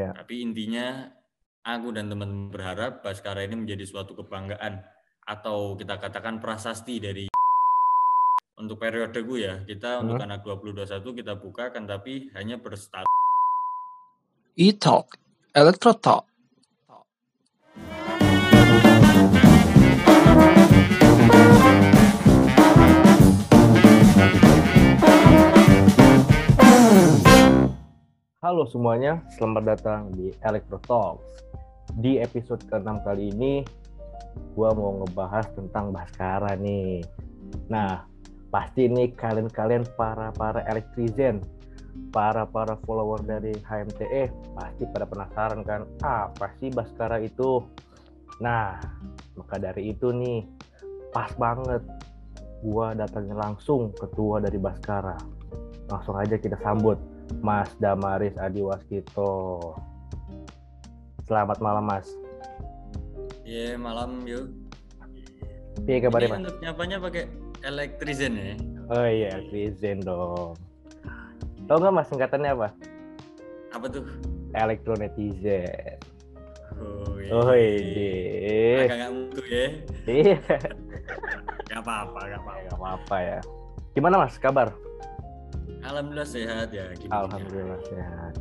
Ya. Tapi intinya aku dan teman berharap Baskara ini menjadi suatu kebanggaan atau kita katakan prasasti dari untuk periode gue ya. Kita Hmm. untuk anak 2021 kita bukakan tapi hanya berstatus E-Talk, Electro Talk. Halo semuanya, selamat datang di Electro Talks. Di episode ke-6 kali ini, gua mau ngebahas tentang Baskara nih. Nah, pasti nih kalian-kalian para-para elektrizen, para-para follower dari HMTE, pasti pada penasaran kan, apa sih Baskara itu? Nah, maka dari itu nih, pas banget gua datangin langsung ketua dari Baskara. Langsung aja kita sambut. Mas Damaris Adiwaskito. Selamat malam Mas. ya malam yuk. Kabarnya Ini Mas? untuk nyapanya pakai elektrizen ya. Oh iya, Krizen dong. Tahu nggak Mas singkatannya apa? Apa tuh? Elektronetizen. Oh, Oh ide. Agak nggak mutu ya. Iya, Gak apa-apa, gak apa-apa. nggak apa-apa ya. Gimana Mas kabar? Alhamdulillah sehat ya. gini-gini. Alhamdulillah sehat.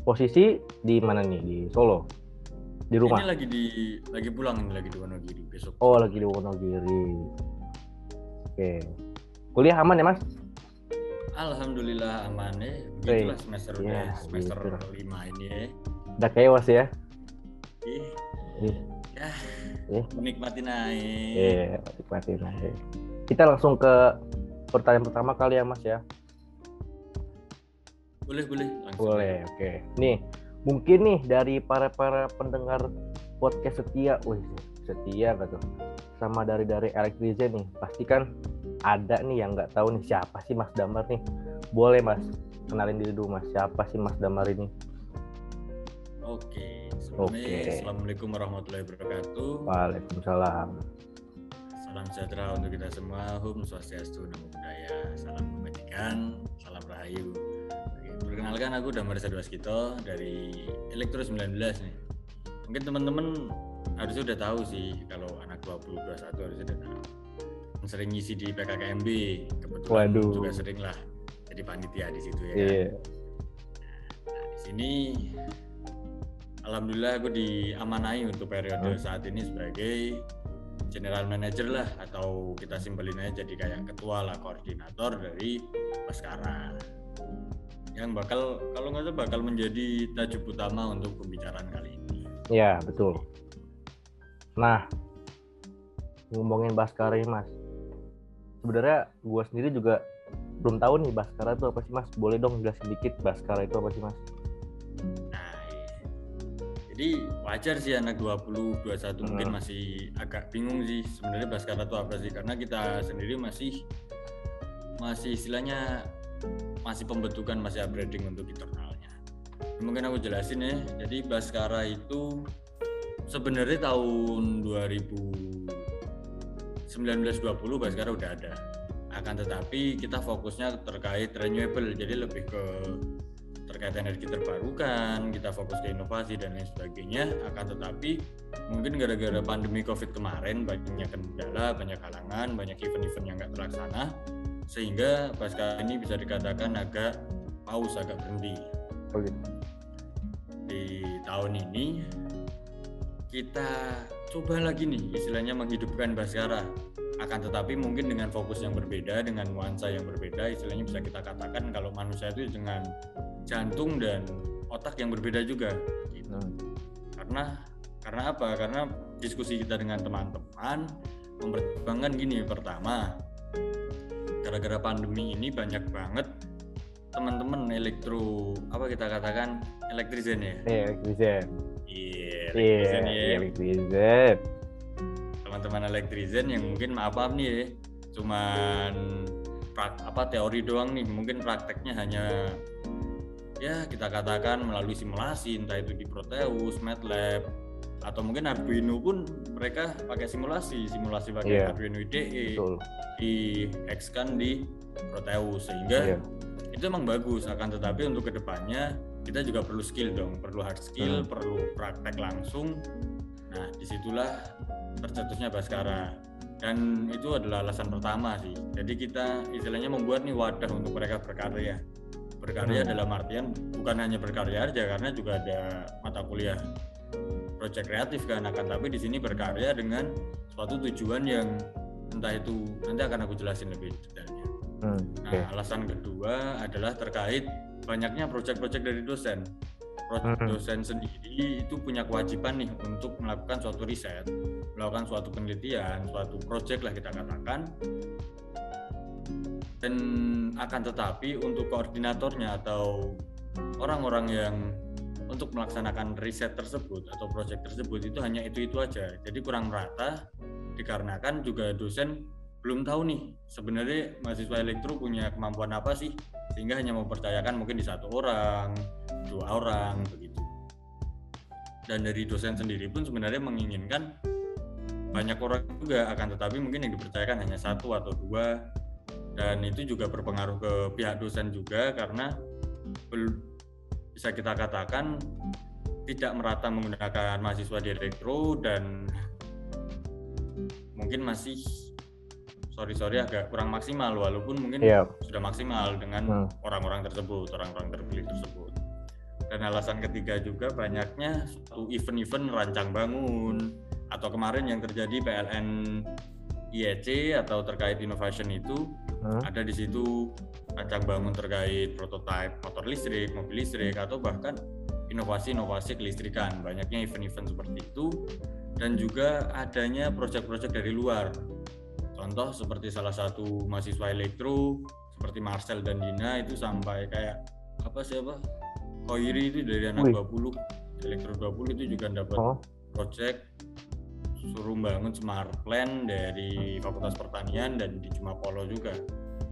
Posisi di mana nih? Di Solo? Di rumah? Ini lagi di lagi pulang ini lagi di Wonogiri besok. Oh lagi di Wonogiri. Oke. Kuliah aman ya Mas? Alhamdulillah aman ya. Baik. Begitulah semester Ya, udah semester gitu. lima ini ya. Udah kewas ya? Ih, Ih, ya, Iya. menikmati naik. Iya, nikmatin aja. Kita langsung ke pertanyaan pertama kali ya Mas ya. Boleh, boleh. Langsung. Boleh, oke. Nih, mungkin nih dari para para pendengar podcast setia, wih setia gak tuh? Sama dari dari Elektrizen nih, pasti kan ada nih yang nggak tahu nih siapa sih Mas Damar nih. Boleh Mas, kenalin diri dulu Mas, siapa sih Mas Damar ini? Oke. Oke. Assalamualaikum warahmatullahi wabarakatuh. Waalaikumsalam. Salam sejahtera untuk kita semua. Hum Swastiastu, Namo Buddhaya. Salam kebajikan, salam rahayu. Perkenalkan aku Damar Sadwaskito dari Elektro 19 nih. Mungkin teman-teman harusnya udah tahu sih kalau anak 2021 harusnya udah tahu. Sering ngisi di PKKMB, kebetulan Waduh. juga sering lah jadi panitia di situ ya. kan. Iya. Nah, di sini alhamdulillah aku diamanai untuk periode Hmm. saat ini sebagai general manager lah atau kita simpelin aja jadi kayak ketua lah koordinator dari Baskara yang bakal kalau nggak salah bakal menjadi tajuk utama untuk pembicaraan kali ini. Iya, betul. Nah, ngomongin Baskara ini, Mas. Sebenarnya gua sendiri juga belum tahu nih Baskara itu apa sih, Mas? Boleh dong jelasin dikit Baskara itu apa sih, Mas? Nah, jadi wajar sih anak 20 21 mungkin Hmm. masih agak bingung sih sebenarnya Baskara itu apa sih karena kita sendiri masih masih istilahnya masih pembentukan masih upgrading untuk internalnya. Mungkin aku jelasin ya. Jadi Baskara itu sebenarnya tahun 2019-20 Baskara udah ada. Akan tetapi kita fokusnya terkait renewable jadi lebih ke terkait energi terbarukan, kita fokus ke inovasi dan lain sebagainya. Akan tetapi mungkin gara-gara pandemi COVID kemarin banyak kendala, banyak halangan, banyak event-event yang nggak terlaksana, sehingga pasca ini bisa dikatakan agak paus, agak berhenti. Oh gitu. Di tahun ini kita coba lagi nih istilahnya menghidupkan Baskara akan tetapi mungkin dengan fokus yang berbeda dengan nuansa yang berbeda istilahnya bisa kita katakan kalau manusia itu dengan jantung dan otak yang berbeda juga gitu. Hmm. karena karena apa karena diskusi kita dengan teman-teman mempertimbangkan gini pertama gara-gara pandemi ini banyak banget teman-teman elektro apa kita katakan elektrizen ya Elektrizen. iya Iya, elektrizen ya Elektrizen. teman-teman elektrizen yang mungkin maaf maaf nih ya cuman prak- apa teori doang nih mungkin prakteknya hanya ya kita katakan melalui simulasi entah itu di Proteus, MATLAB atau mungkin Arduino pun mereka pakai simulasi simulasi pakai Iya. Arduino IDE Betul. di kan di Proteus sehingga Iya. itu emang bagus akan tetapi untuk ke depannya kita juga perlu skill dong, perlu hard skill, hmm. perlu praktek langsung. Nah, di situlah tercetusnya Baskara. Dan itu adalah alasan pertama sih. Jadi kita istilahnya membuat nih wadah untuk mereka berkarya. Berkarya hmm. dalam artian bukan hanya berkarya aja, karena juga ada mata kuliah proyek kreatif kan akan tapi di sini berkarya dengan suatu tujuan yang entah itu nanti akan aku jelasin lebih detailnya. Hmm, okay. Nah, alasan kedua adalah terkait banyaknya proyek-proyek dari dosen. Proyek hmm. dosen sendiri itu punya kewajiban nih untuk melakukan suatu riset, melakukan suatu penelitian, suatu proyek lah kita katakan. Dan akan tetapi untuk koordinatornya atau orang-orang yang untuk melaksanakan riset tersebut atau proyek tersebut itu hanya itu-itu aja. Jadi kurang merata dikarenakan juga dosen belum tahu nih sebenarnya mahasiswa elektro punya kemampuan apa sih? Sehingga hanya mempercayakan mungkin di satu orang dua orang begitu. Dan dari dosen sendiri pun sebenarnya menginginkan banyak orang juga akan tetapi mungkin yang dipercayakan hanya satu atau dua. Dan itu juga berpengaruh ke pihak dosen juga karena bisa kita katakan tidak merata menggunakan mahasiswa di elektro dan mungkin masih sorry sorry agak kurang maksimal walaupun mungkin yeah. sudah maksimal dengan hmm. orang-orang hmm. tersebut orang-orang terpilih tersebut dan alasan ketiga juga banyaknya suatu event-event rancang bangun atau kemarin yang terjadi PLN IEC atau terkait innovation itu hmm. ada di situ rancang bangun terkait prototipe motor listrik, mobil listrik atau bahkan inovasi-inovasi kelistrikan. Banyaknya event-event seperti itu dan juga adanya proyek-proyek dari luar contoh seperti salah satu mahasiswa elektro seperti Marcel dan Dina itu sampai kayak apa sih apa Koiri itu dari anak Wih. 20 elektro 20 itu juga dapat oh. project suruh bangun smart plan dari Fakultas Pertanian dan di Polo juga.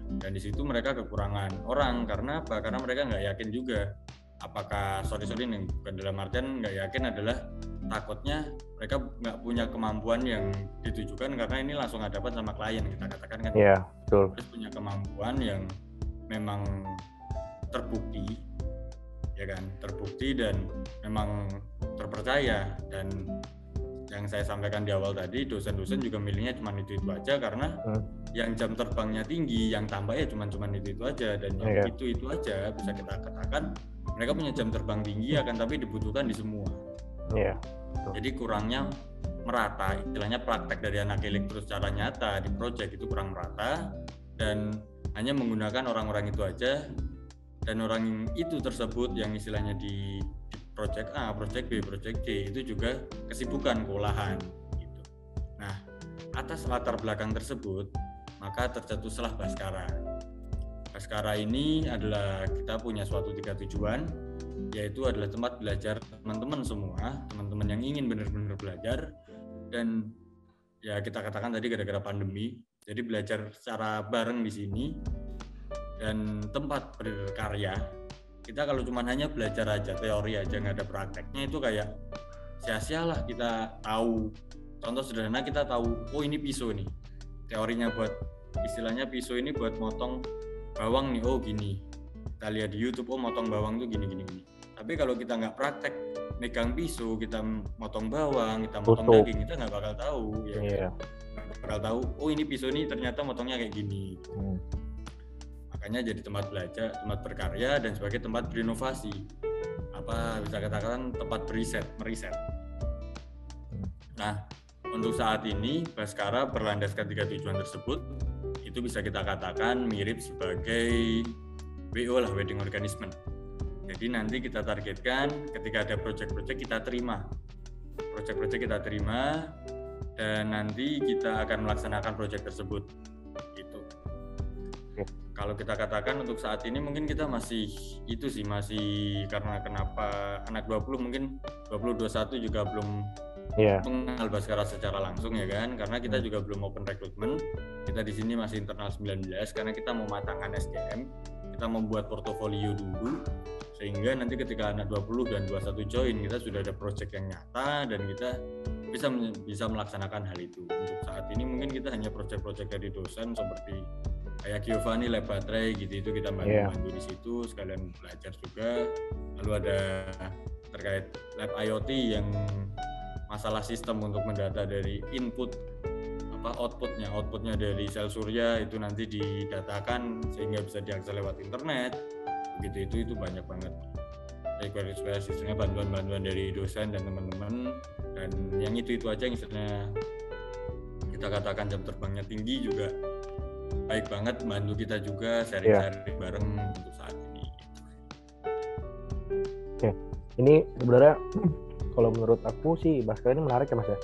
Dan di situ mereka kekurangan orang. Karena apa? Karena mereka nggak yakin juga. Apakah sorry sorry nih bukan dalam artian nggak yakin adalah takutnya mereka nggak punya kemampuan yang ditujukan karena ini langsung hadapan sama klien kita katakan kan. Yeah, betul. terus punya kemampuan yang memang terbukti ya kan? Terbukti dan memang terpercaya dan yang saya sampaikan di awal tadi dosen-dosen juga milihnya cuma itu itu aja karena hmm. yang jam terbangnya tinggi yang tambahnya cuma cuma itu itu aja dan yang yeah. itu itu aja bisa kita katakan mereka punya jam terbang tinggi akan tapi dibutuhkan di semua Yeah. Jadi kurangnya merata, istilahnya praktek dari anak elektro secara nyata di proyek itu kurang merata dan hanya menggunakan orang-orang itu aja dan orang itu tersebut yang istilahnya di, proyek A, proyek B, proyek C itu juga kesibukan keolahan gitu. Nah, atas latar belakang tersebut maka tercetuslah Baskara. Baskara ini adalah kita punya suatu tiga tujuan yaitu adalah tempat belajar teman-teman semua, teman-teman yang ingin benar-benar belajar dan ya kita katakan tadi gara-gara pandemi, jadi belajar secara bareng di sini dan tempat berkarya. Kita kalau cuma hanya belajar aja teori aja nggak ada prakteknya itu kayak sia-sia lah kita tahu. Contoh sederhana kita tahu, oh ini pisau nih. Teorinya buat istilahnya pisau ini buat motong bawang nih, oh gini. Kita lihat di YouTube, oh motong bawang tuh gini gini gini tapi kalau kita nggak praktek megang pisau kita motong bawang kita motong Tutup. daging kita nggak bakal tahu ya yeah. Bakal tahu oh ini pisau ini ternyata motongnya kayak gini hmm. Makanya jadi tempat belajar tempat berkarya dan sebagai tempat berinovasi apa bisa katakan tempat beriset meriset hmm. nah untuk saat ini Baskara berlandaskan tiga tujuan tersebut itu bisa kita katakan mirip sebagai WO lah wedding organisme jadi nanti kita targetkan ketika ada project-project kita terima. Project-project kita terima dan nanti kita akan melaksanakan project tersebut. Kalau kita katakan untuk saat ini mungkin kita masih itu sih masih karena kenapa anak 20 mungkin 20 21 juga belum yeah. mengenal Baskara secara langsung ya kan? Karena kita juga belum open recruitment. Kita di sini masih internal 19 karena kita mau matangkan SDM kita membuat portofolio dulu sehingga nanti ketika anak 20 dan 21 join kita sudah ada project yang nyata dan kita bisa bisa melaksanakan hal itu. Untuk saat ini mungkin kita hanya project-project dari dosen seperti kayak Giovanni lab baterai gitu itu kita bantu-bantu di situ sekalian belajar juga. Lalu ada terkait lab IoT yang masalah sistem untuk mendata dari input apa outputnya. Outputnya dari sel surya itu nanti didatakan sehingga bisa diakses lewat internet. Begitu itu itu banyak banget request request istilahnya bantuan-bantuan dari dosen dan teman-teman. Dan yang itu itu aja yang istilahnya kita katakan jam terbangnya tinggi juga baik banget bantu kita juga sharing-sharing bareng untuk saat ini Ini sebenarnya kalau menurut aku sih Baskara ini menarik ya Mas ya.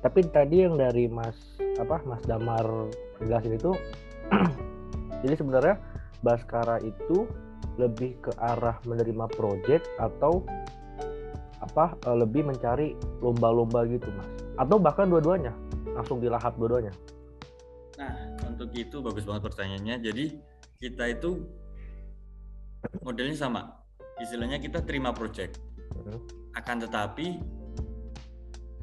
Tapi tadi yang dari Mas apa Mas Damar jelasin itu jadi sebenarnya Baskara itu lebih ke arah menerima project atau apa eh, lebih mencari lomba-lomba gitu Mas. Atau bahkan dua-duanya langsung dilahap dua-duanya. Nah, untuk itu bagus banget pertanyaannya. Jadi kita itu modelnya sama. Istilahnya kita terima project. Mhm. Akan tetapi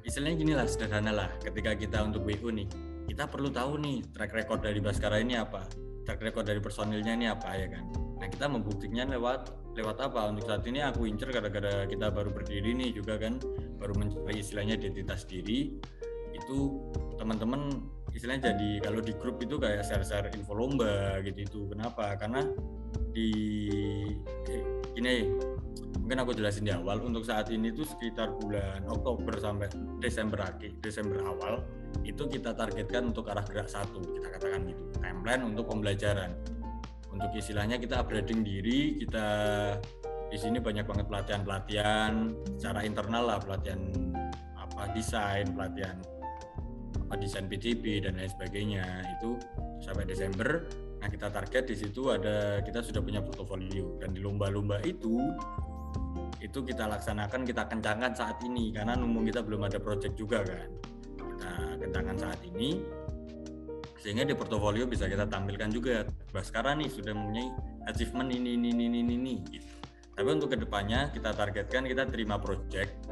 istilahnya gini lah sederhana lah. Ketika kita untuk WU nih, kita perlu tahu nih track record dari Baskara ini apa, track record dari personilnya ini apa ya kan. Nah kita membuktikannya lewat lewat apa? Untuk saat ini aku incer gara-gara kita baru berdiri nih juga kan, baru mencari istilahnya identitas diri. Itu teman-teman istilahnya jadi kalau di grup itu kayak share-share info lomba gitu itu kenapa? Karena di gini mungkin aku jelasin di awal untuk saat ini tuh sekitar bulan Oktober sampai Desember akhir Desember awal itu kita targetkan untuk arah gerak satu kita katakan gitu timeline untuk pembelajaran. Untuk istilahnya kita upgrading diri kita di sini banyak banget pelatihan-pelatihan secara internal lah pelatihan apa desain pelatihan desain PCB dan lain sebagainya. Itu sampai Desember. Nah kita target di situ ada kita sudah punya portofolio. Dan di lomba-lomba itu itu kita laksanakan kita kencangkan saat ini. Karena numpung kita belum ada project juga kan. Kita kencangkan saat ini. Sehingga di portofolio bisa kita tampilkan juga. Baskara nih sudah mempunyai achievement ini ini ini ini, ini gitu. Tapi untuk ke depannya kita targetkan kita terima project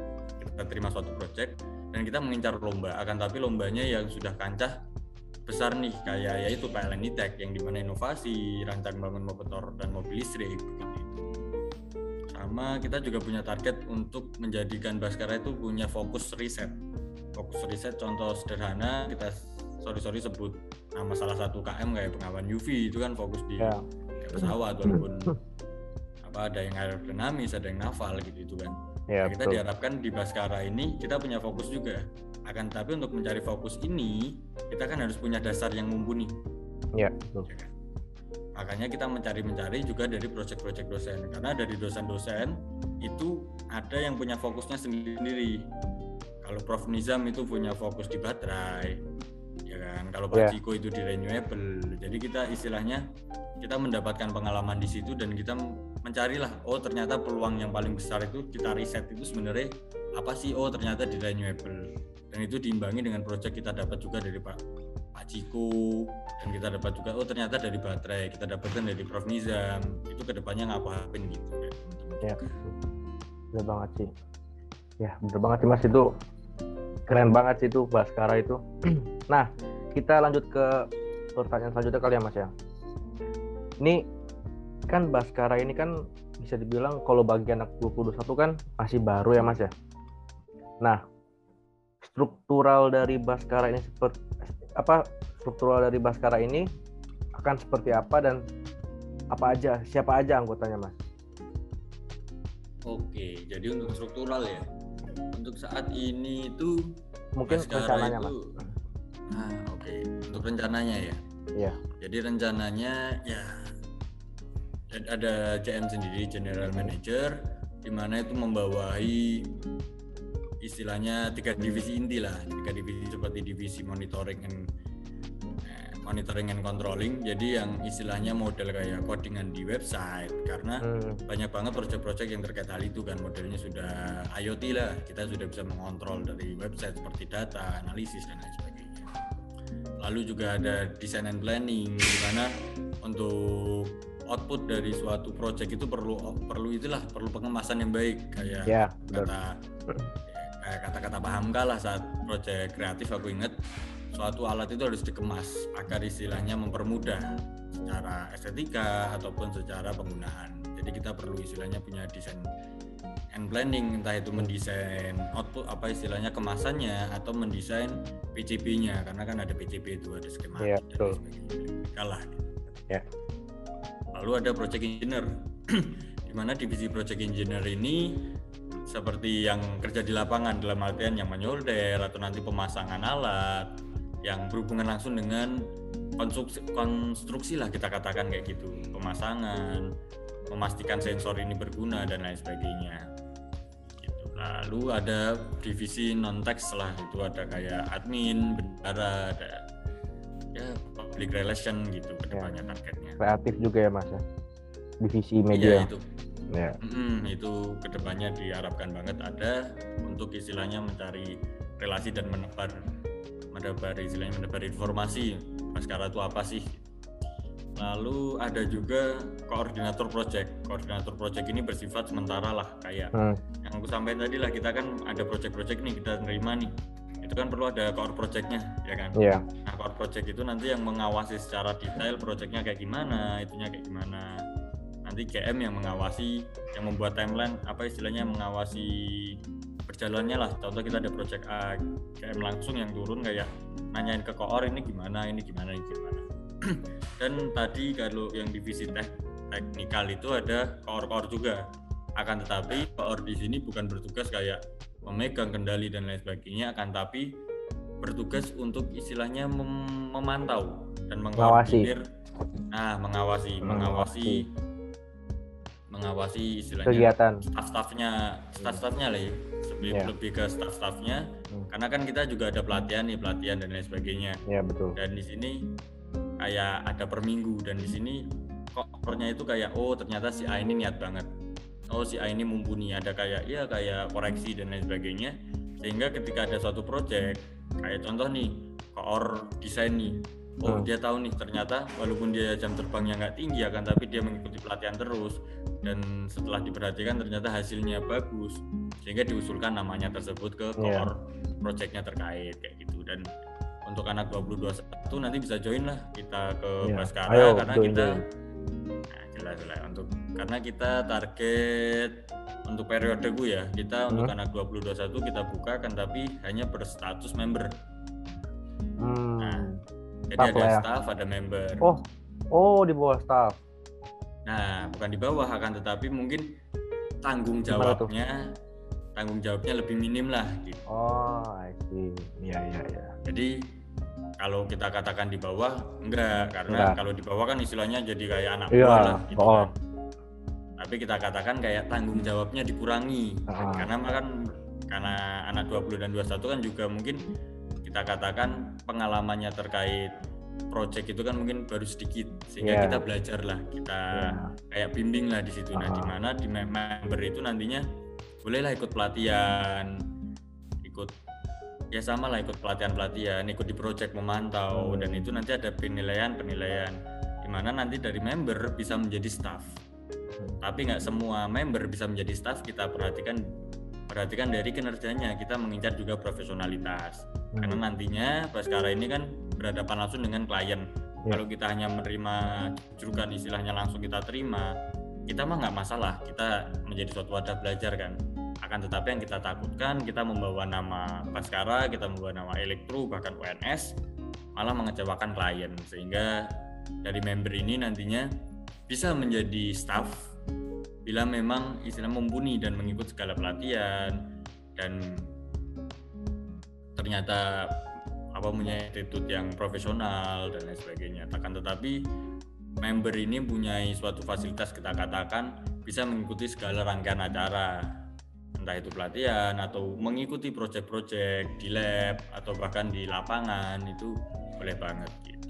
kita terima suatu project dan kita mengincar lomba. Akan tapi lombanya yang sudah kancah besar nih kayak yaitu PLN Tech yang di mana inovasi rancang bangun motor dan mobil listrik sama kita juga punya target untuk menjadikan Baskara itu punya fokus riset. Fokus riset contoh sederhana kita sorry sorry sebut nama salah satu KM kayak pengawan UV itu kan fokus di Ya. pesawat walaupun apa ada yang aerodinamis ada yang naval gitu itu kan Ya, Nah, kita betul. diharapkan di Baskara ini kita punya fokus juga. Akan tapi untuk mencari fokus ini kita kan harus punya dasar yang mumpuni. Ya, betul. ya kan? Makanya kita mencari-mencari juga dari proyek-proyek dosen karena dari dosen-dosen itu ada yang punya fokusnya sendiri. Kalau Prof Nizam itu punya fokus di baterai, ya kan. Kalau Pak. Ciko itu di renewable. Jadi kita istilahnya kita mendapatkan pengalaman di situ dan kita mencarilah oh ternyata peluang yang paling besar itu kita riset itu sebenarnya apa sih oh ternyata di renewable dan itu diimbangi dengan proyek kita dapat juga dari Pak Pak Ciko dan kita dapat juga oh ternyata dari baterai kita dapatkan dari Prof Nizam itu ke depannya ngapain gitu ya teman-teman Ya. Bener banget sih. Ya, bener banget sih Mas itu keren banget sih itu Baskara itu. nah, kita lanjut ke pertanyaan selanjutnya kali ya Mas ya. Ini kan Baskara ini kan bisa dibilang kalau bagi anak 2021 kan masih baru ya Mas ya. Nah, struktural dari Baskara ini seperti apa struktural dari Baskara ini akan seperti apa dan apa aja siapa aja anggotanya Mas? Oke, jadi untuk struktural ya. Untuk saat ini itu Mungkin Baskara rencananya Mas. itu, Ah, oke. Untuk rencananya ya. Iya. Jadi rencananya ya ada CM sendiri General Manager di mana itu membawahi istilahnya tiga divisi inti lah. Tiga divisi seperti divisi monitoring and eh, monitoring and controlling. Jadi yang istilahnya model kayak codingan di website. Karena Hmm, banyak banget proyek-proyek yang terkait hal itu kan. Modelnya sudah IoT lah. Kita sudah bisa mengontrol dari website seperti data analisis dan lain sebagainya. Lalu juga ada design and planning di mana untuk output dari suatu proyek itu perlu perlu itulah perlu pengemasan yang baik kayak ya, benar. kata kayak kata-kata paham lah saat proyek kreatif aku inget suatu alat itu harus dikemas agar istilahnya mempermudah secara estetika ataupun secara penggunaan. Jadi kita perlu istilahnya punya desain and planning entah itu mendesain output apa istilahnya kemasannya atau mendesain PCB-nya karena kan ada PCB itu ada skematik Iya, dan sebagainya. Kalah. gitu. Ya. Lalu ada project engineer. Di mana divisi project engineer ini seperti yang kerja di lapangan dalam artian yang menyolder atau nanti pemasangan alat yang berhubungan langsung dengan konstruksi, konstruksi lah kita katakan kayak gitu. Pemasangan memastikan sensor ini berguna dan lain sebagainya. Gitu. lalu ada divisi non teks lah. Itu ada kayak admin bendara ada ya public relation gitu ke depannya targetnya. Kreatif juga ya mas ya? Divisi iya media itu. Ya Mm, itu ke depannya diharapkan banget ada untuk istilahnya mencari relasi dan menebar menebar istilahnya menebar informasi. Baskara itu apa sih? Lalu ada juga koordinator project. Koordinator project ini bersifat sementara lah kayak Hmm, yang aku sampaikan tadi lah kita kan ada project-project nih kita terima nih itu kan perlu ada core projectnya ya kan ya Nah, core project itu nanti yang mengawasi secara detail projectnya kayak gimana, itunya kayak gimana. Nanti GM yang mengawasi, yang membuat timeline, apa istilahnya mengawasi berjalannya lah. Contoh kita ada project A, GM langsung yang turun kayak nanyain ke koor ini gimana, ini gimana, ini gimana. Dan tadi kalau yang divisi tek teknikal itu ada koor-koor juga. Akan tetapi koor di sini bukan bertugas kayak memegang kendali dan lain sebagainya, akan tapi bertugas untuk istilahnya mem- memantau dan Mengawasi. nah mengawasi mengawasi mengawasi istilahnya kegiatan. staff-staffnya staff-staffnya lah ya. Lebih, Ya. lebih ke staff-staffnya. Hmm. karena kan kita juga ada pelatihan nih pelatihan dan lain sebagainya. Ya betul. Dan di sini kayak ada per minggu dan di sini kopernya itu kayak oh ternyata si A ini niat banget oh si A ini mumpuni ada kayak ya kayak koreksi dan lain sebagainya sehingga ketika ada suatu project kayak contoh nih koor desain nih oh Hmm. dia tahu nih ternyata walaupun dia jam terbangnya nggak tinggi akan tapi dia mengikuti pelatihan terus dan setelah diperhatikan ternyata hasilnya bagus sehingga diusulkan namanya tersebut ke Iya. koor projectnya terkait kayak gitu dan untuk anak 2021 nanti bisa join lah kita ke Iya. Baskara Ayo, karena join, kita join. Nah, jelas lah untuk karena kita target untuk periode gue ya kita untuk Hmm. anak 2021 kita buka kan tapi hanya berstatus member. Hmm. Nah, jadi Staff ada ya. staff ada member. Oh oh di bawah staff. Nah bukan di bawah akan tetapi mungkin tanggung jawabnya tanggung jawabnya lebih minim lah gitu. Oh I see. Iya iya iya. Jadi kalau kita katakan di bawah enggak karena Enggak. kalau di bawah kan istilahnya jadi kayak anak Iya, buah lah gitu oh. kan. Tapi kita katakan kayak tanggung jawabnya dikurangi. Ah. Karena kan karena anak 20 dan 21 kan juga mungkin kita katakan pengalamannya terkait project itu kan mungkin baru sedikit sehingga Iya. kita belajar lah kita Iya. kayak bimbing lah di situ nah Ah. di mana di mem- member itu nantinya bolehlah ikut pelatihan ikut ya sama lah ikut pelatihan pelatihan ikut di project memantau Hmm. dan itu nanti ada penilaian penilaian di mana nanti dari member bisa menjadi staff Hmm. tapi nggak semua member bisa menjadi staff kita perhatikan perhatikan dari kinerjanya kita mengincar juga profesionalitas Hmm. karena nantinya Baskara ini kan berhadapan langsung dengan klien Ya. kalau kita hanya menerima jurukan istilahnya langsung kita terima kita mah nggak masalah kita menjadi suatu wadah belajar kan akan tetapi yang kita takutkan kita membawa nama Baskara kita membawa nama Elektro bahkan UNS malah mengecewakan klien. Sehingga dari member ini nantinya bisa menjadi staff bila memang istilah mumpuni dan mengikut segala pelatihan. Dan ternyata apa punya attitude yang profesional dan lain sebagainya. Akan tetapi member ini punya suatu fasilitas kita katakan bisa mengikuti segala rangkaian acara entah itu pelatihan atau mengikuti proyek-proyek di lab atau bahkan di lapangan itu boleh banget gitu.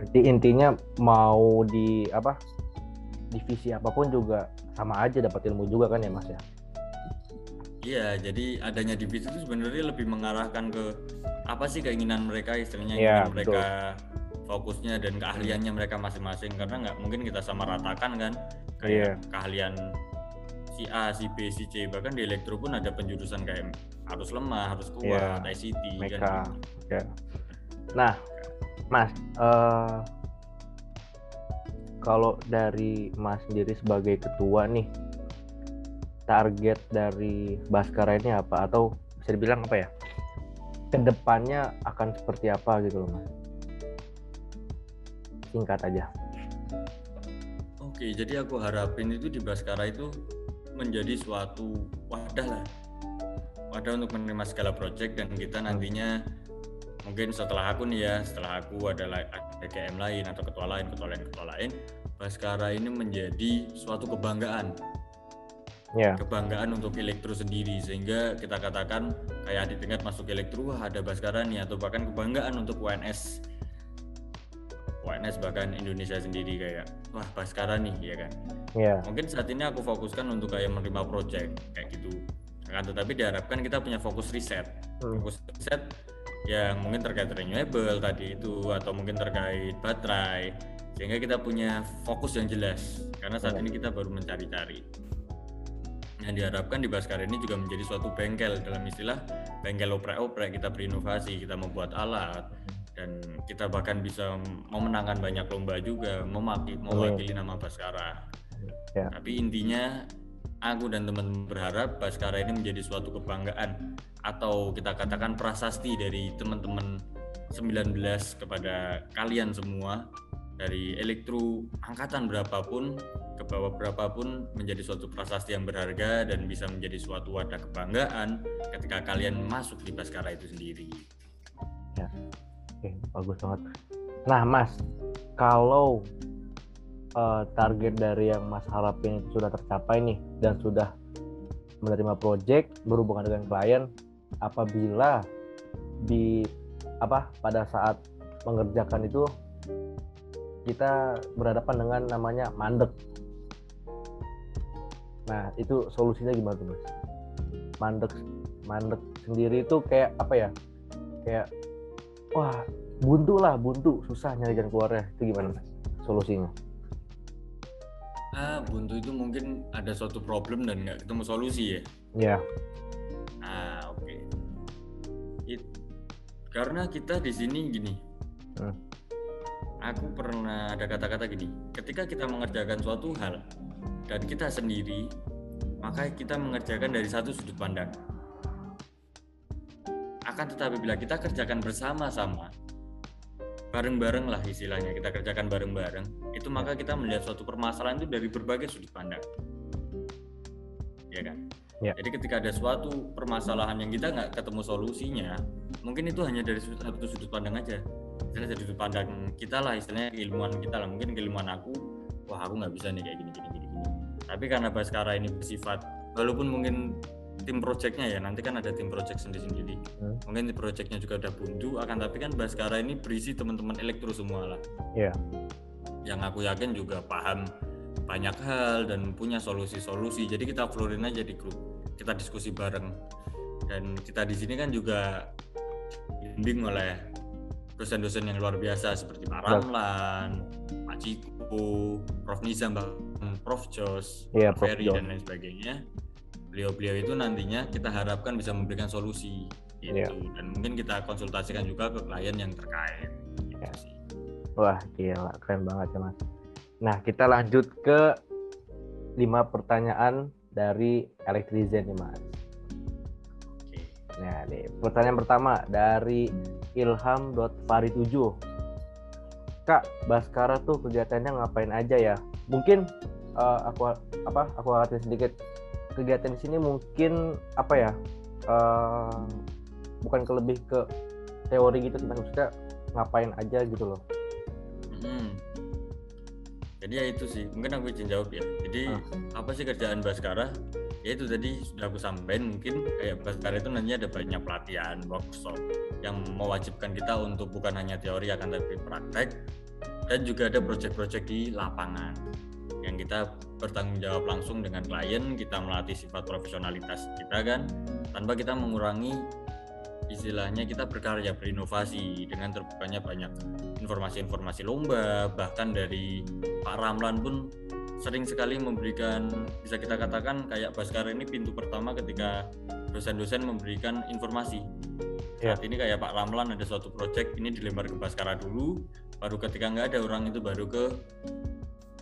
Berarti intinya mau di apa divisi apa pun juga sama aja dapat ilmu juga kan ya mas ya Iya, jadi adanya divisi itu sebenarnya lebih mengarahkan ke apa sih keinginan mereka, istilahnya ingin mereka fokusnya dan keahliannya mereka masing-masing karena nggak mungkin kita sama ratakan kan kayak Iya. keahlian si A, si B, si C bahkan di elektro pun ada penjurusan kayak harus lemah, harus kuat, Iya, ICT Meka. kan. Ya. Nah, Mas, eh, kalau dari Mas sendiri sebagai ketua nih, target dari Baskara ini apa? Atau bisa dibilang apa ya? Ke depannya akan seperti apa gitu loh, Mas? Singkat aja. Oke, jadi aku harapin itu di Baskara itu menjadi suatu wadah lah. Wadah untuk menerima segala proyek dan kita nantinya mungkin setelah aku nih ya, setelah aku ada la- ada KM lain atau ketua lain, ketua lain, ketua lain, Baskara ini menjadi suatu kebanggaan. Ya, Kebanggaan untuk elektro sendiri sehingga kita katakan kayak adik tingkat masuk elektro wah ada Baskara nih atau bahkan kebanggaan untuk UNS UNS bahkan Indonesia sendiri kayak wah Baskara nih ya kan? Ya, mungkin saat ini aku fokuskan untuk kayak menerima project kayak gitu. Akan tetapi diharapkan kita punya fokus riset. Hmm. fokus riset yang mungkin terkait renewable tadi itu atau mungkin terkait baterai sehingga kita punya fokus yang jelas. Karena saat Ya. ini kita baru mencari-cari. Yang diharapkan di Baskara ini juga menjadi suatu bengkel dalam istilah bengkel oprek-oprek. Kita berinovasi kita membuat alat dan kita bahkan bisa memenangkan banyak lomba juga memaki, mewakili nama Baskara Ya. tapi intinya aku dan teman berharap Baskara ini menjadi suatu kebanggaan atau kita katakan prasasti dari teman-teman 19 kepada kalian semua dari elektro angkatan berapapun ke bawah berapapun menjadi suatu prasasti yang berharga dan bisa menjadi suatu wadah kebanggaan ketika kalian masuk di Baskara itu sendiri. Bagus banget. Nah, Mas, kalau eh, target dari yang Mas harapin itu sudah tercapai nih dan sudah menerima project berhubungan dengan klien, apabila di apa pada saat mengerjakan itu kita berhadapan dengan namanya mandek. Nah, itu solusinya gimana tuh, Mas? Mandek mandek sendiri itu kayak apa ya? Kayak wah buntu lah buntu susah nyari jalan keluarnya itu gimana Mas? solusinya Ah, buntu itu mungkin ada suatu problem dan nggak ketemu solusi ya. ya Ah, oke. It- Karena kita di sini gini. Hmm. Aku pernah ada kata-kata gini. Ketika kita mengerjakan suatu hal dan kita sendiri, maka kita mengerjakan dari satu sudut pandang. Akan tetapi bila kita kerjakan bersama-sama, bareng-bareng lah istilahnya, kita kerjakan bareng-bareng, itu maka kita melihat suatu permasalahan itu dari berbagai sudut pandang. Ya kan? Ya. Jadi ketika ada suatu permasalahan yang kita nggak ketemu solusinya, mungkin itu hanya dari sudut- satu sudut pandang aja. Misalnya dari sudut pandang kita lah, istilahnya keilmuan kita lah. Mungkin keilmuan aku, wah aku nggak bisa nih kayak gini, gini, gini, gini. Tapi karena Baskara ini bersifat, walaupun mungkin tim projectnya ya, nanti kan ada tim project sendiri-sendiri. Hmm. Mungkin tim projectnya juga udah buntu, akan tapi kan Baskara ini berisi teman-teman elektro semua lah. Iya. Yang aku yakin juga paham banyak hal dan punya solusi-solusi. Jadi kita florin aja di grup, kita diskusi bareng. Dan kita di sini kan juga dibimbing oleh dosen-dosen yang luar biasa seperti Pak. Ramlan, Pak Ciko, Prof Nizam, Prof Jos, Iya, Prof Ferry dan lain sebagainya. Beliau-beliau itu nantinya kita harapkan bisa memberikan solusi gitu. Iya. Dan mungkin kita konsultasikan juga ke klien yang terkait. Gitu Iya. sih. wah gila keren banget ya mas nah kita lanjut ke lima pertanyaan dari elektrizen nih mas nah nih pertanyaan pertama dari ilham.fari7 kak Baskara tuh kegiatannya ngapain aja ya mungkin eh, aku apa aku artiin sedikit kegiatan di sini mungkin apa ya eh, bukan ke lebih ke teori gitu tentang maksudnya ngapain aja gitu loh Hmm. Jadi ya itu sih, mungkin aku izin jawab ya. Jadi Ah. apa sih kerjaan Baskara? Ya itu tadi sudah aku sampaikan mungkin kayak Baskara itu nantinya ada banyak pelatihan, workshop yang mewajibkan kita untuk bukan hanya teori akan tapi praktek dan juga ada proyek-proyek di lapangan yang kita bertanggung jawab langsung dengan klien, kita melatih sifat profesionalitas kita kan tanpa kita mengurangi istilahnya kita berkarya berinovasi dengan terbukanya banyak informasi-informasi lomba bahkan dari Pak Ramlan pun sering sekali memberikan bisa kita katakan kayak Baskara ini pintu pertama ketika dosen-dosen memberikan informasi. Iya. Saat ini kayak Pak Ramlan ada suatu project ini dilempar ke Baskara dulu, baru ketika nggak ada orang itu baru ke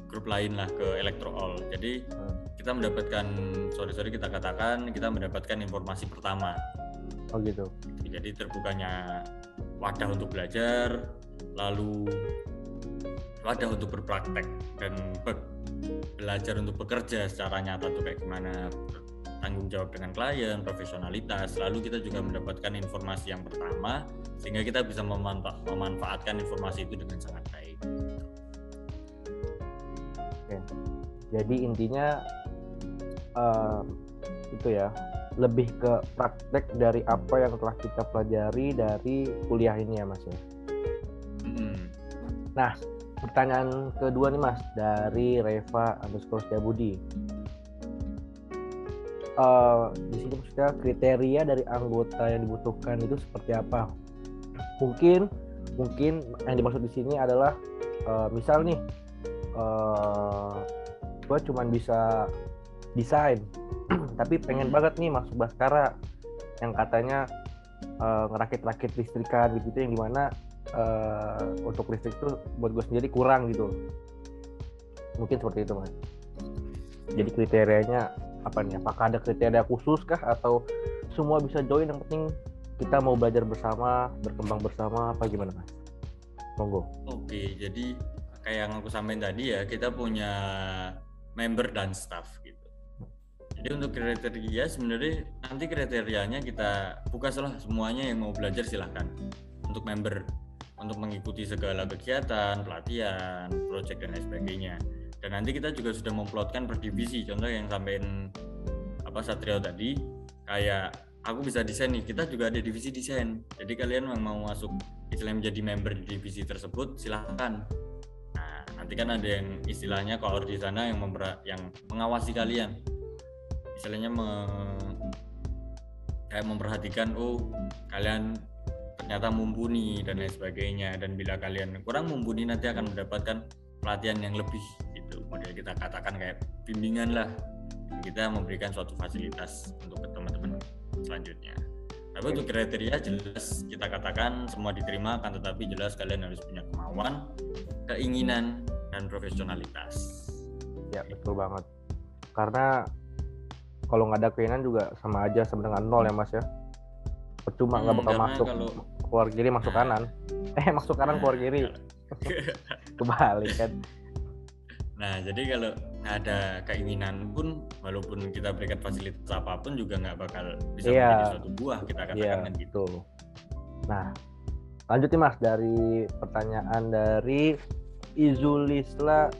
grup lain lah ke Electroall. Jadi Hmm. kita mendapatkan sorry sorry kita katakan kita mendapatkan informasi pertama. Oh gitu. Jadi terbukanya wadah untuk belajar, lalu wadah untuk berpraktek dan be- belajar untuk bekerja secara nyata tuh kayak gimana tanggung jawab dengan klien, profesionalitas. Lalu kita juga mendapatkan informasi yang pertama sehingga kita bisa memanfa- memanfaatkan informasi itu dengan sangat baik. Jadi intinya eh, itu ya lebih ke praktek dari apa yang telah kita pelajari dari kuliah ini ya mas ya. Mm-mm. Pertanyaan kedua nih mas dari Reva underscore Setiabudi. Eh, di sini maksudnya kriteria dari anggota yang dibutuhkan itu seperti apa? Mungkin mungkin yang dimaksud di sini adalah eh, misal nih eh gue cuman bisa desain. Tapi pengen Hmm. banget nih masuk Baskara. Yang katanya eh, ngerakit-rakit listrikan gitu yang di mana eh, untuk listrik tuh buat gue sendiri kurang gitu. Mungkin seperti itu mas. Jadi kriterianya apa nih? Apakah ada kriteria khusus kah? Atau semua bisa join? Yang penting kita mau belajar bersama berkembang bersama apa gimana mas? Monggo. Oke, jadi kayak yang aku sampaikan tadi ya, kita punya member dan staff gitu. Jadi untuk kriteria sebenarnya nanti kriterianya kita buka salah semuanya yang mau belajar silahkan untuk member untuk mengikuti segala kegiatan, pelatihan, project dan sebagainya. Dan nanti kita juga sudah memplotkan per divisi. Contoh yang sampaikan apa Satrio tadi, kayak aku bisa desain nih, kita juga ada divisi desain. Jadi kalian yang mau masuk istilahnya menjadi member di divisi tersebut silahkan. Nanti kan ada yang istilahnya koor di sana yang membera- yang mengawasi kalian. Istilahnya me- kayak memperhatikan oh kalian ternyata mumpuni dan lain sebagainya. Dan bila kalian kurang mumpuni nanti akan mendapatkan pelatihan yang lebih gitu. Model kita katakan kayak bimbingan lah. Kita memberikan suatu fasilitas untuk teman-teman selanjutnya. Tapi untuk kriteria jelas kita katakan semua diterima akan tetapi jelas kalian harus punya kemauan keinginan dan profesionalitas. Ya betul banget. Karena kalau nggak ada keinginan juga sama aja sama dengan nol ya mas ya. Percuma nggak Hmm, bakal masuk kalau- keluar kiri masuk Nah. kanan. Eh masuk kanan keluar kiri. Kebalik kan? Nah, jadi kalau nggak ada keinginan pun, walaupun kita berikan fasilitas apa pun juga nggak bakal bisa Iya. menjadi suatu buah kita katakan kan gitu. Nah, lanjut nih Mas dari pertanyaan dari Izulisla.1.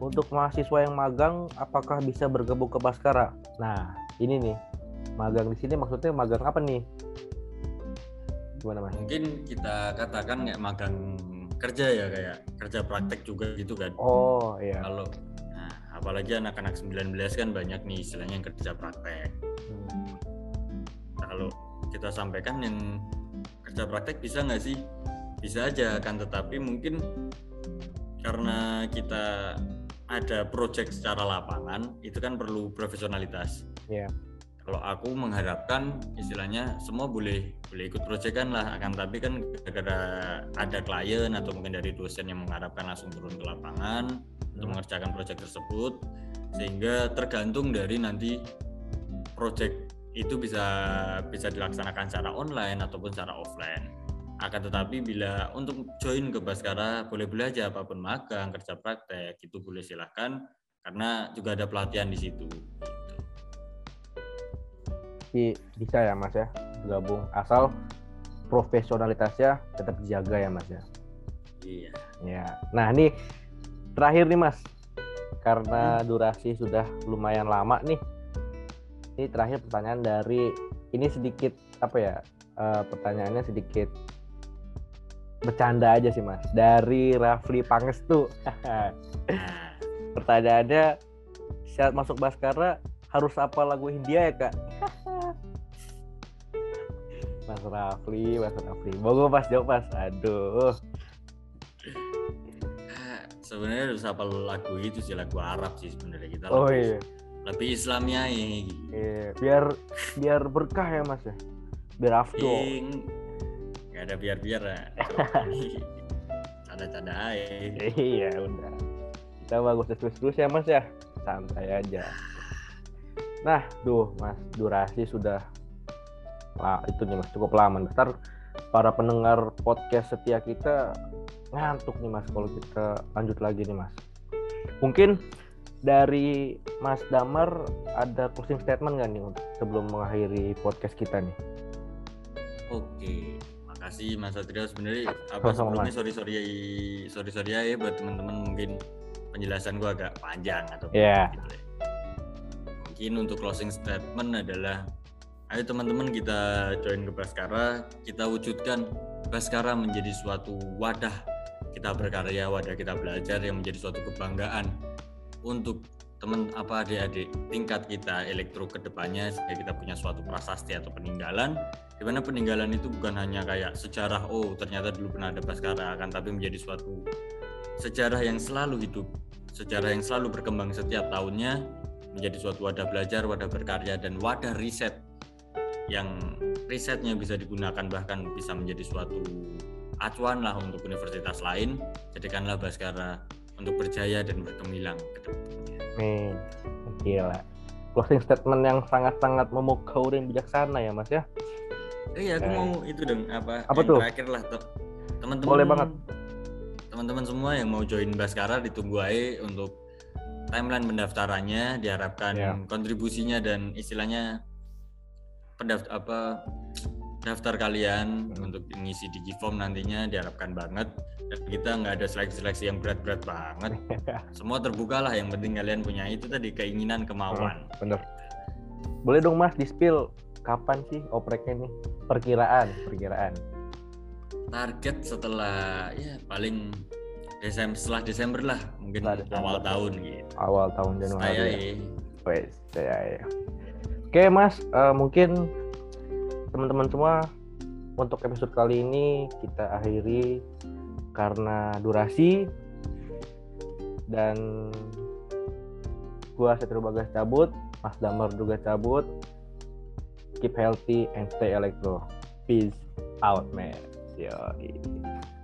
Untuk mahasiswa yang magang, apakah bisa bergabung ke Baskara? Nah, ini nih. Magang di sini maksudnya magang apa nih? Gimana Mas? Mungkin kita katakan kayak magang kerja ya kayak kerja praktek juga gitu kan. Oh, iya. Kalau nah, apalagi anak-anak 19 kan banyak nih istilahnya yang kerja praktek. Hmm. Nah, kalau kita sampaikan yang kerja praktek bisa nggak sih? Bisa aja kan, tetapi mungkin karena kita ada project secara lapangan itu kan perlu profesionalitas. Iya. Kalau aku mengharapkan istilahnya semua boleh boleh ikut project kan lah, akan tapi kan gara-gara ada klien atau mungkin dari dosen yang mengharapkan langsung turun ke lapangan untuk Hmm. mengerjakan project tersebut, sehingga tergantung dari nanti project itu bisa bisa dilaksanakan secara online ataupun secara offline. Akan tetapi bila untuk join ke Baskara boleh-boleh aja apa pun magang, kerja praktek itu boleh silahkan karena juga ada pelatihan di situ. Gitu. Jadi bisa ya Mas ya gabung asal profesionalitasnya tetap dijaga ya Mas ya. Iya. Ya. Nah, ini terakhir nih Mas. Karena durasi sudah lumayan lama nih. Ini terakhir pertanyaan dari ini sedikit apa ya? eh, pertanyaannya sedikit bercanda aja sih Mas. Dari Rafli Pangestu. Pertanyaannya syarat masuk Baskara harus apa lagu Hindia ya, Kak? Mas Rafli, Mas Rafli. Monggo Mas jawab Mas. Aduh. sebenarnya harus hafal lagu itu sih lagu Arab sih sebenarnya kita Oh lebih, iya. lebih Islamnya ya gitu. Iya, biar biar berkah ya Mas ya. Biar afdol. Nggak ada biar-biar ya. Canda-canda aja. Iya, udah. Kita bagus terus terus ya Mas ya. Santai aja. Nah, duh Mas, durasi sudah lah itu nih Mas cukup lama. Ntar para pendengar podcast setia kita ngantuk nih Mas kalau kita lanjut lagi nih Mas. Mungkin dari Mas Damar ada closing statement nggak nih untuk sebelum mengakhiri podcast kita nih? Oke, makasih Mas Satrio. Sebenarnya apa sebelumnya? Sorry sorry sorry sorry ya buat teman-teman mungkin penjelasan gua agak panjang atau gitu ya. Mungkin untuk closing statement adalah ayo teman-teman kita join ke Baskara, kita wujudkan Baskara menjadi suatu wadah kita berkarya, wadah kita belajar yang menjadi suatu kebanggaan untuk teman apa adik-adik tingkat kita elektro ke depannya sehingga kita punya suatu prasasti atau peninggalan di mana peninggalan itu bukan hanya kayak sejarah oh ternyata dulu pernah ada Baskara akan tapi menjadi suatu sejarah yang selalu hidup sejarah yang selalu berkembang setiap tahunnya menjadi suatu wadah belajar wadah berkarya dan wadah riset yang risetnya bisa digunakan bahkan bisa menjadi suatu acuan lah untuk universitas lain. Jadikanlah Baskara untuk berjaya dan bergemilang ke depannya Nih, gila. Closing statement yang sangat-sangat memukau dan bijaksana ya Mas ya. Iya, aku Eh. mau itu dong apa? Apa yang tuh? Terakhir lah. Teman-teman. Boleh banget. Teman-teman semua yang mau join Baskara ditunggu aja untuk timeline pendaftarannya diharapkan Iya. kontribusinya dan istilahnya pendaft apa daftar kalian Hmm. untuk ngisi digiform nantinya diharapkan banget dan kita nggak ada seleksi-seleksi yang berat-berat banget semua terbuka lah yang penting kalian punya itu tadi keinginan kemauan Bener. Boleh dong Mas di spill kapan sih opreknya nih? Perkiraan, perkiraan. target setelah ya paling Desember setelah Desember lah mungkin Setelah Desember. awal tahun gitu. Awal tahun Januari. Saya ya. Wes, saya ya. Oke Mas, eh, mungkin teman-teman semua untuk episode kali ini kita akhiri karena durasi dan gua Setru Bagas cabut, Mas Damar juga cabut. Keep healthy and stay electro. Peace out, man. Yo.